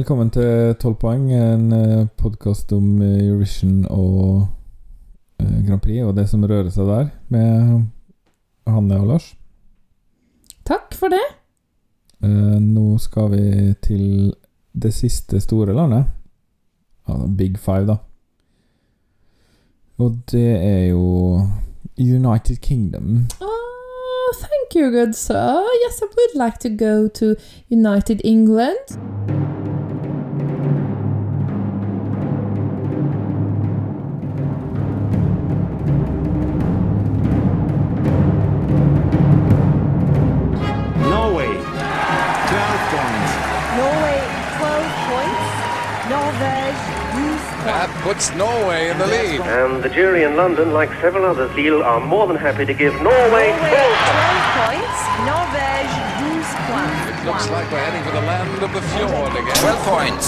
Velkommen til 12 poeng, en podkast om eh, Eurovision og eh, Grand Prix og det som rører seg der, med Hanne og Lars. Takk for det. Eh, Nå skal vi til det siste store landet. Altså Big Five, da. Og det er jo United Kingdom. Oh, thank you, good sir. Yes, I would like to go to United England. Puts Norway in the lead. And the jury in London, like several others, Lille, are more than happy to give Norway Norway 12 points. 12 points. Norvège 12 points. It looks like we're heading for the land of the fjord again. 12 points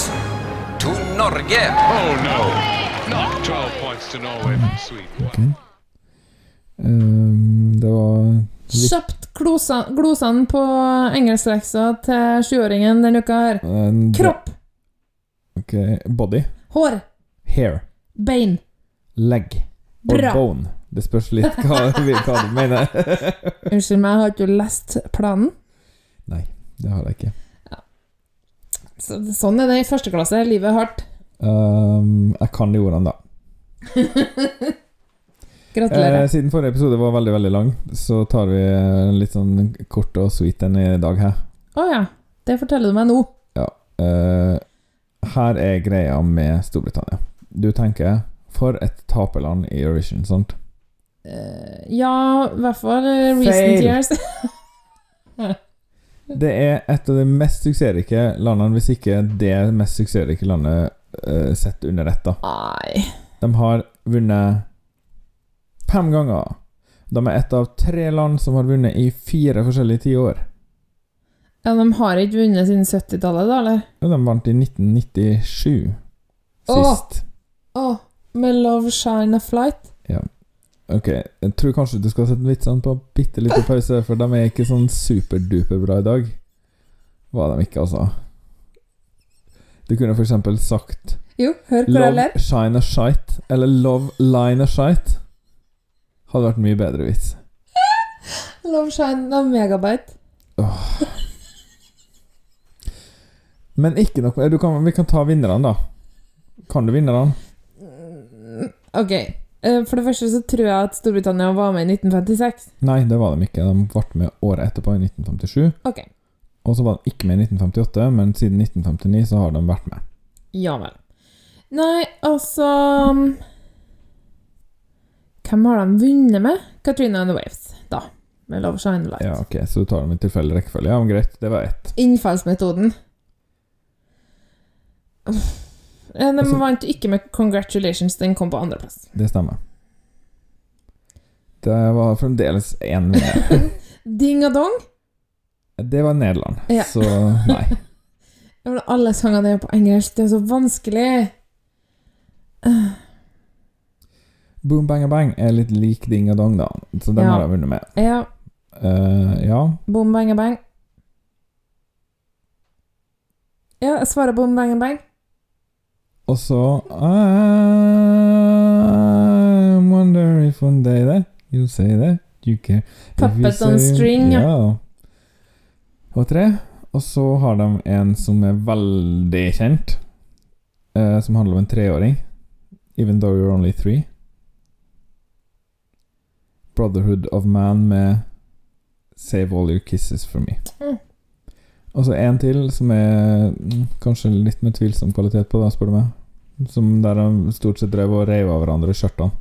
to Norge. Oh no! Not 12 points to Norway from Sweden. Ok. Um, det var litt Kjapt glosa- glosene på engelskleksa til sjuåringen denne uka her. en- Kropp, Ok, Body. hår, Hair. bein. Leg. Og Bra. bone. Det spørs litt hva, hva du mener. Unnskyld meg, har ikke du lest planen? Nei, det har jeg ikke. Så, sånn er det i første klasse. Livet er hardt. Um, jeg kan de ordene, da. Gratulerer. Eh, siden forrige episode var veldig veldig lang, så tar vi en litt sånn kort og sweet en i dag her. Å ja. Det forteller du meg nå. Eh, her er greia med Storbritannia. Du tenker for et taperland i Eurovision, sant? Uh, ja, i hvert fall uh, recent years. Det er et av de mest suksessrike landene, hvis ikke det mest suksessrike landet uh, sett under ett. De har vunnet fem ganger. De er et av tre land som har vunnet i fire forskjellige tiår. Ja, de har ikke vunnet siden 70-tallet, da, eller? Ja, de vant i 1997 Åh! Sist. oh, med Love Shine a Flight. Ja. Ok, jeg tror kanskje du skal sette vitsene på bitte litt pause, for de er ikke sånn superduper bra i dag. Var de ikke, altså. Du kunne for eksempel sagt Jo, hør hvor jeg ler. Love shine a shite, eller Love line a shite. Hadde vært mye bedre vits. Love Shine a Megabyte. Men ikke nok mer. Du kan, vi kan ta vinnerne, da. Kan du vinnerne? Ok. eh, For det første så tror jeg at Storbritannia var med i 1956. Nei, det var de ikke. De ble med året etterpå, i 1957. Ok. Og så var de ikke med i 1958, men siden 1959 så har de vært med. Ja vel. Nei, altså mm, Hvem har de vunnet med? Katrina and the Waves, da. Med Love Shine Light. Ja, ok, Så du tar dem i tilfeldig rekkefølge? Ja, men greit. Det var ett. Innfallsmetoden. Eh, De Altså- vant ikke med Congratulations, den kom på andreplass. Det stemmer. Det var fremdeles én vinner. Ding og dong. Det var Nederland, Ja. så nei. Alle sangene er på engelsk, det er så vanskelig. Boom Bang Bang er litt lik Ding og Dong, da, så den Ja. har jeg vunnet med. Ja, Uh, ja, boom bang bang. Ja, jeg svarer boom bang bang. Og så I wonder if one day that you say that you care Puppet on string, ja. Og tre. Og så har de en som er veldig kjent, eh, som handler om en treåring. Even though you're only three. Brotherhood of Man med Save All Your Kisses For Me. Mm. Og så en til som er mm, kanskje litt med tvilsom kvalitet på, da, spør du meg. Som der de stort sett drev og reiv av hverandre skjørtene.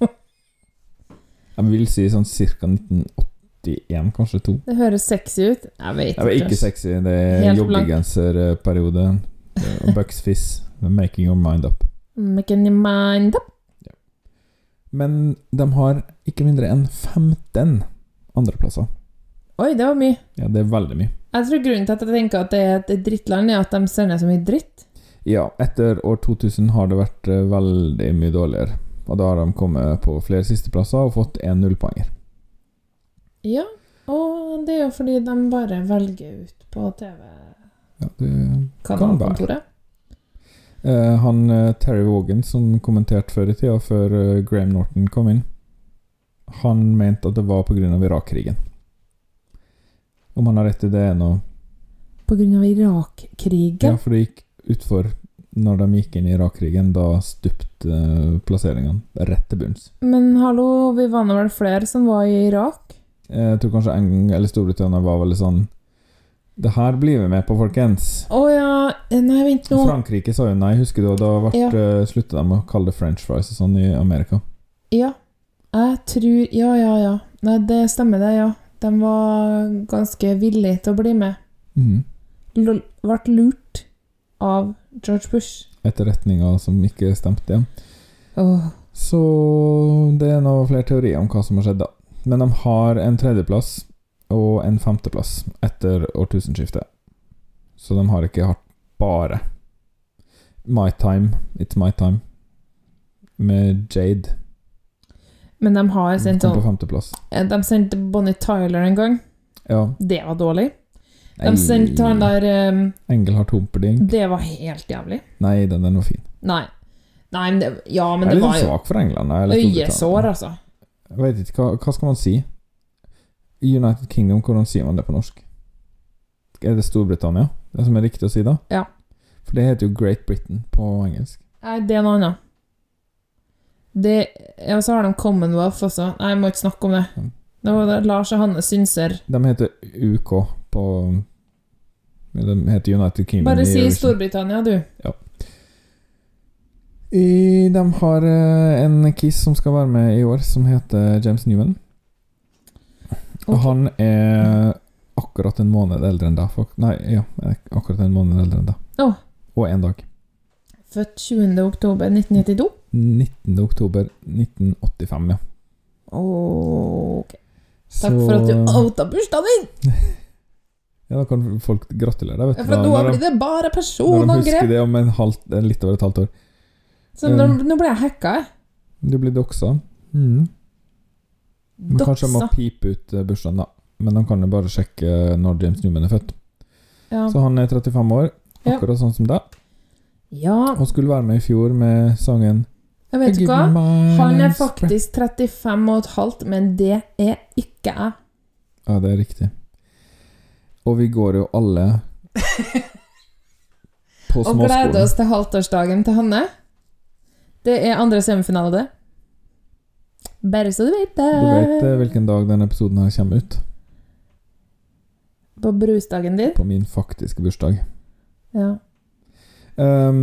Jeg vil si sånn ca. 1981, kanskje to. Det høres sexy ut. Jeg vet Det var ikke sexy. Det er joggegenserperiode. Og Bucks Fizz. Making your mind up. Making your mind up. Men de har ikke mindre enn 15 andreplasser. Oi, det var mye. Ja, det er veldig mye. Jeg tror grunnen til at jeg tenker at det er et drittland, er at de sender så mye dritt. Ja, etter år 2000 har det vært eh, veldig mye dårligere. Og da har de kommet på flere sisteplasser og fått én nullpoenger. Ja, og det er jo fordi de bare velger ut på TV. Ja. Eh, han eh, Terry Wogan, som kommenterte før i tida, før Graham Norton kom inn, han mente at det var pga. Irak-krigen. Om han har rett i det, ennå. På grunn av Irak-krigen. Ja, for det gikk utfor når de gikk inn i Irak-krigen. Da stupte eh, plasseringene rett til bunns. Men hallo, vi var nå vel flere som var i Irak? Eh, Jeg tror kanskje England eller Storbritannia var veldig sånn Det her blir vi med på, folkens. Å ja Nei, vent nå. Frankrike sa jo nei, husker du? Og da ble, Ja. eh, sluttet de å kalle det french fries og sånn i Amerika. Ja. Jeg tror Ja, ja, ja. Nei, det stemmer, det, ja. De var ganske villige til å bli med. Mm. L ble lurt av George Bush. Etterretninger som ikke stemte igjen. Oh. Så det er nå flere teorier om hva som har skjedd, da. Men de har en tredjeplass og en femteplass etter årtusenskiftet. Så de har ikke hatt bare My Time, It's My Time, med Jade. Men de har Kom sendt på sånn femteplass. De sendte Bonnie Tyler en gang. Ja. Det var dårlig. Nei, De sendte han der um, Engelhardt Humperdinck. Det var helt jævlig. Nei, den er noe fin. Nei. Nei, men det, ja, men jeg er litt jo svak for England. jeg, eller Storbritannia. øyesår, altså. Jeg vet ikke, hva, hva skal man si? United Kingdom, hvordan sier man det på norsk? Er det Storbritannia? Det som er riktig å si, da? Ja. For det heter jo Great Britain på engelsk. Nei, det er noe annet. Det, ja, så har de Commonwealth også. Nei, jeg må ikke snakke om det. Det var det Lars og Hanne synser. De heter UK på De heter United Kingdom. Bare si Storbritannia, du. I, de har eh, en Kiss som skal være med i år, som heter James Newman. Og han er akkurat en måned eldre enn deg. Nei, ja, akkurat en måned eldre enn deg. Oh. Og én dag. Født 20. oktober 1992. 19. oktober 1985, ja. Ok. Takk for at du outa bursdagen din! Ja, da kan folk gratulere deg, vet du. Ja, for nå blir det bare når de husker personangrep. det om en halvt, en litt over et halvt år. Så nå, nå ble jeg hacka, jeg. Du blir doxa. Mm. Men kanskje jeg må pipe ut eh, bursdagen, da. Men de kan jo bare sjekke når James Newman er født. Ja. Så han er 35 år, Ja. akkurat sånn som deg, ja, og skulle være med i fjor med sangen jeg vet ikke hva. Han er faktisk 35 og et halvt, men det er ikke jeg. Ja, det er riktig. Og vi går jo alle på småskolen. Og gleder oss til halvtårsdagen til Hanne. Det er andre semifinale, det. Bare så du vet det. Du vet eh, hvilken dag denne episoden her kommer ut? På brusdagen din. På min faktiske bursdag. Ja. Um,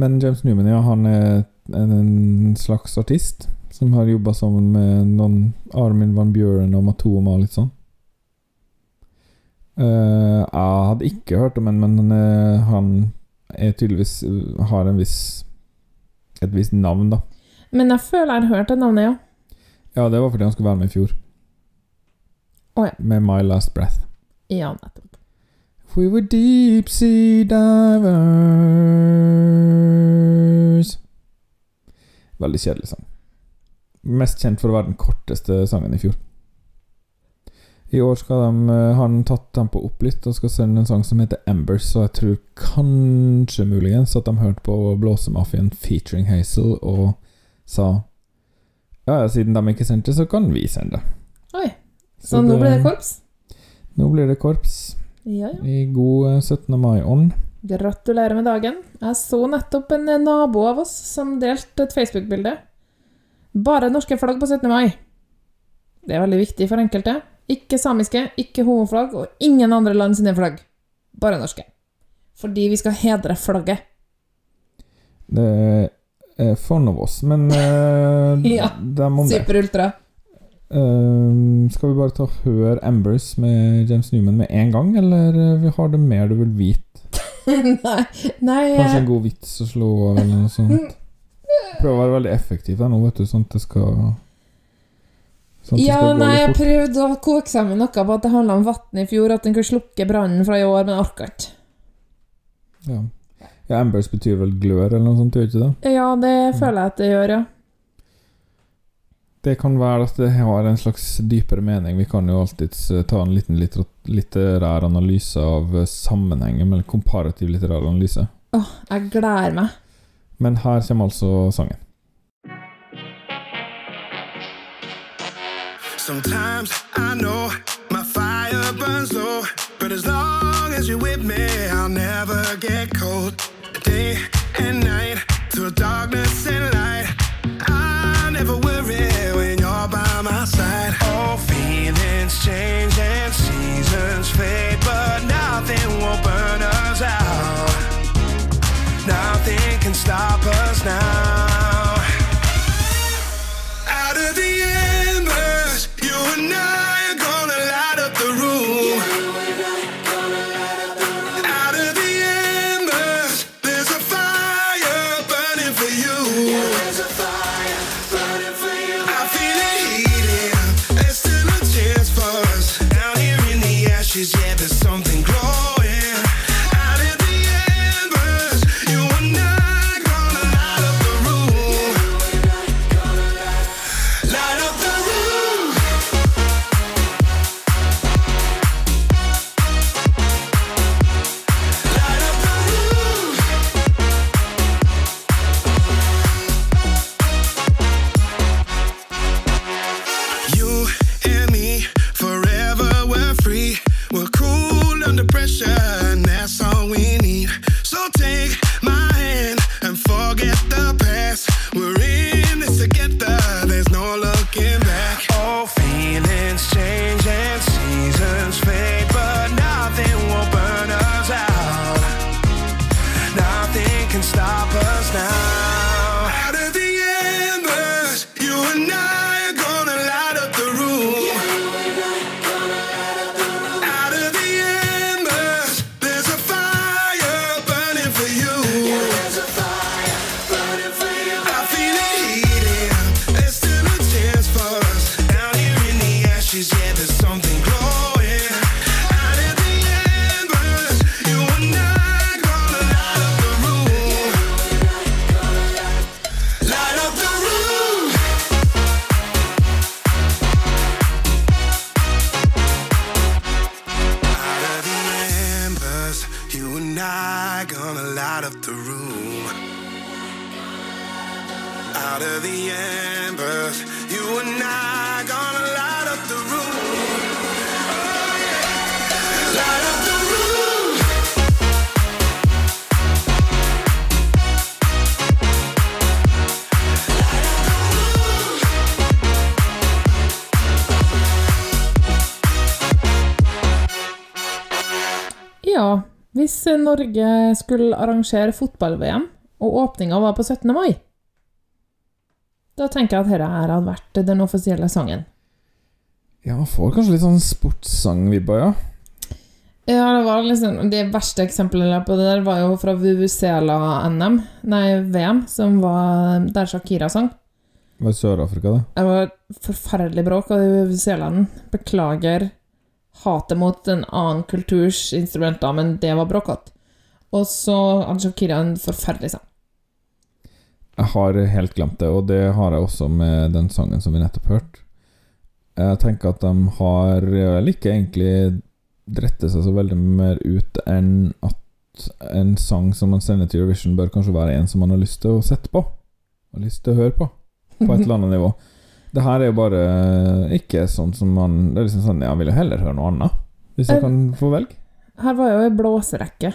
men James Newman, ja, han er en, slags artist som har jobba sammen med noen Armin van Buren og Matoma og litt sånn. Uh, jeg hadde ikke hørt om ham, men uh, han er tydeligvis uh, har en viss et visst navn, da. Men jeg føler jeg har hørt det navnet, ja. Ja, det var fordi han skulle være med i fjor. Oh, ja. Med My Last Breath. Ja, nettopp. We were deep sea divers Veldig kjedelig sang. Mest kjent for å være den korteste sangen i fjor. I år skal de, eh, har han tatt tempoet opp litt og skal sende en sang som heter Embers, så jeg tror kanskje muligens at de hørte på Blåsemafien featuring Hazel og sa ja, siden de ikke sendte, så kan vi sende det. Oi. Så nå blir det korps? Nå blir det korps Ja, ja. i god eh, 17. mai-ånd. Gratulerer med dagen. Jeg så nettopp en nabo av oss som delte et Facebook-bilde. Bare norske flagg på 17. mai. Det er veldig viktig for enkelte. Ikke samiske, ikke homoflagg og ingen andre land sine flagg. Bare norske. Fordi vi skal hedre flagget. Det er fond av oss, men uh, Ja, dem om det. Super-ultra. Eh, skal vi bare ta høre Embers med James Newman med en gang, eller eh, vi har det mer du vil vite? nei, nei Kanskje eh, en god vits å slå av, eller noe sånt? Prøv å være veldig effektiv der nå, vet du, sånn at det skal Sånn at det Ja, skal nei, jeg prøvde å koke sammen noe på at det handla om vann i fjor, at den kunne slukke brannen fra i år, men orka ikke. Ja. ja, Embers betyr vel glør, eller noe sånt, gjør ikke det? Ja, det føler jeg at det gjør, ja. Det kan være at det har en slags dypere mening. Vi kan jo alltids eh, ta en liten litterær analyse av eh, sammenhengen mellom komparativ litterær analyse. Åh, jeg gleder meg. Men her kommer altså sangen. Sometimes I know my fire burns low, but as long as you're with me, I'll never get cold. Day and night, through darkness and light, the room. Out of the embers, you and I gonna light up the room. Yeah. Light up the room. Ja, hvis Norge skulle arrangere fotball-VM, og åpninga var på 17. mai, da tenker jeg at dette her hadde vært den offisielle sangen. Ja, man får kanskje litt sånn sportssangvibber, ja. Ja, det var liksom De verste eksemplene på det der var jo fra Vuvuzela-NM, nei, VM, som var der Shakira sang. Det var i Sør-Afrika, det. Det var forferdelig bråk av Vuvuzelaen. Beklager hatet mot en annen kulturs instrumenter, men det var bråkete. Og så hadde Shakira en forferdelig sang. Jeg har helt glemt det, og det har jeg også med den sangen som vi nettopp hørte. Jeg tenker at de har vel ikke egentlig drettet seg så veldig mer ut enn at en sang som man sender til Eurovision, bør kanskje være en som man har lyst til å sette på. Har lyst til å høre på. På et eller annet nivå. Det her er jo bare ikke sånn som man Det er liksom sånn Jeg vil jo heller høre noe annet. Hvis jeg Eh, kan få velge. Her var jo ei blåserekke.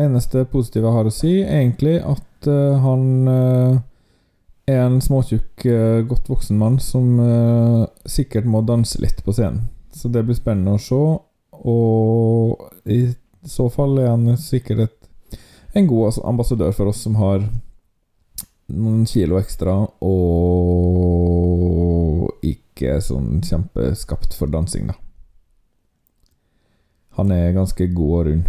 Eneste positive jeg har å si, er egentlig at uh, han uh, er en småtjukk, uh, godt voksen mann som eh, sikkert må danse litt på scenen. Så det blir spennende å se. Og i så fall er han sikkert et, en god altså, ambassadør for oss som har noen kilo ekstra og ikke sånn kjempeskapt for dansing, da. Han er ganske god og rund.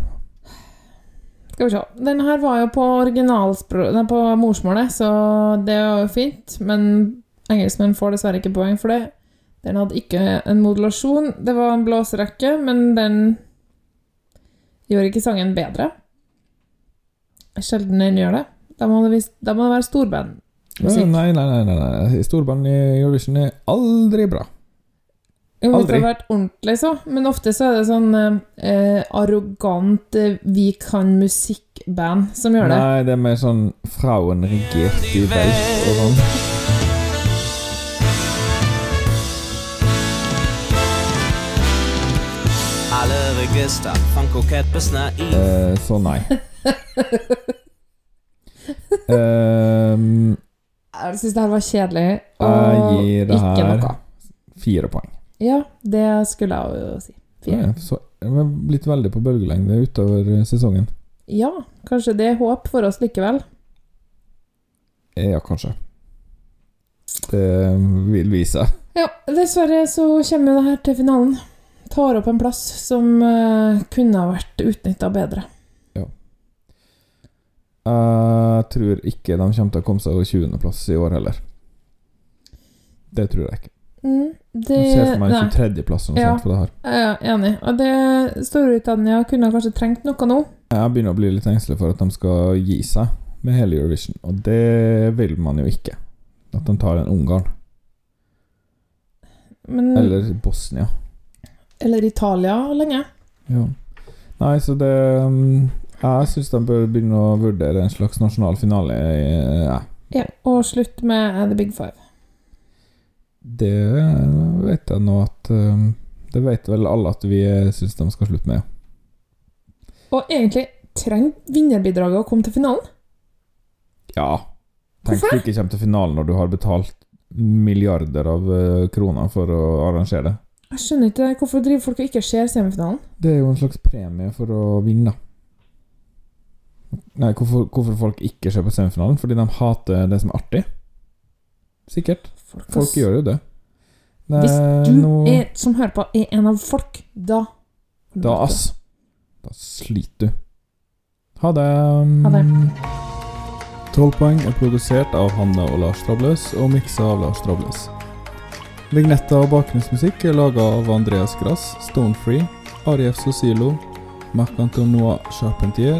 Skal vi se. Den her var jo på originalspråk på morsmålet, så det var jo fint. Men engelskmenn får dessverre ikke poeng for det. Den hadde ikke en modulasjon. Det var en blåserekke, men den gjorde ikke sangen bedre. Sjelden den gjør det. Da må det, da må det være storband. musikk. Nei, nei, nei, nei, nei. Storband i Eurovision er aldri bra. Jo, Hvis det hadde vært ordentlig, så. Men ofte så er det sånn eh, arrogant eh, 'vi kan musikk'-band som gjør det. Nei, det er mer sånn Frauen regert i Welt og sånn. Alle register Eh, så nei. Ehm, Jeg syns det her var kjedelig. og jeg gir det ikke her noe. fire poeng. Ja, det skulle jeg jo si. Fire. Ja, så jeg har blitt veldig på bølgelengde utover eh, sesongen. Ja, kanskje det er håp for oss likevel. Ja, kanskje. Det vil vise. Ja, dessverre så kommer det her til finalen. Tar opp en plass som eh, kunne ha vært utnytta bedre. Jeg tror ikke de kommer til å komme seg over 20.-plass i år heller. Det tror jeg ikke. Mm, det Jeg ser for meg nei. en 23.-plass eller noe Ja. sånt for det her. Er enig. Og det Storbritannia kunne kanskje trengt noe nå. Jeg begynner å bli litt engstelig for at de skal gi seg med hele Eurovision, og det vil man jo ikke. At de tar en Ungarn. Men, eller, Eller Italia lenge. Ja. Nei, så det um, Jeg syns de bør begynne å vurdere en slags nasjonal finale. Ja. Ja, og slutt med The Big Five. Det vet jeg nå at um, Det vet vel alle at vi syns de skal slutte med. Og egentlig trenger vinnerbidraget å komme til finalen. Ja. Tenk Hvorfor du ikke kommer til finalen når du har betalt milliarder av eh, kroner for å arrangere det. Jeg skjønner ikke det. hvorfor driver folk og ikke ser semifinalen. Det er jo en slags premie for å vinne. Nei, hvorfor, hvorfor folk ikke ser på semifinalen? Fordi de hater det som er artig? Sikkert. Folk, Folk gjør jo det. Nei, Hvis du no... er, som hører på, er en av folk, da Da, ass. Da sliter du. Ha det. Ha det. 12 poeng er produsert av Hanne og Lars Trabløs og miksa av Lars Trabløs. Vignetta og bakgrunnsmusikk er laga av Andreas Grass, Stonefree, Arief Sosilo, Marc-Antonois Charpentier,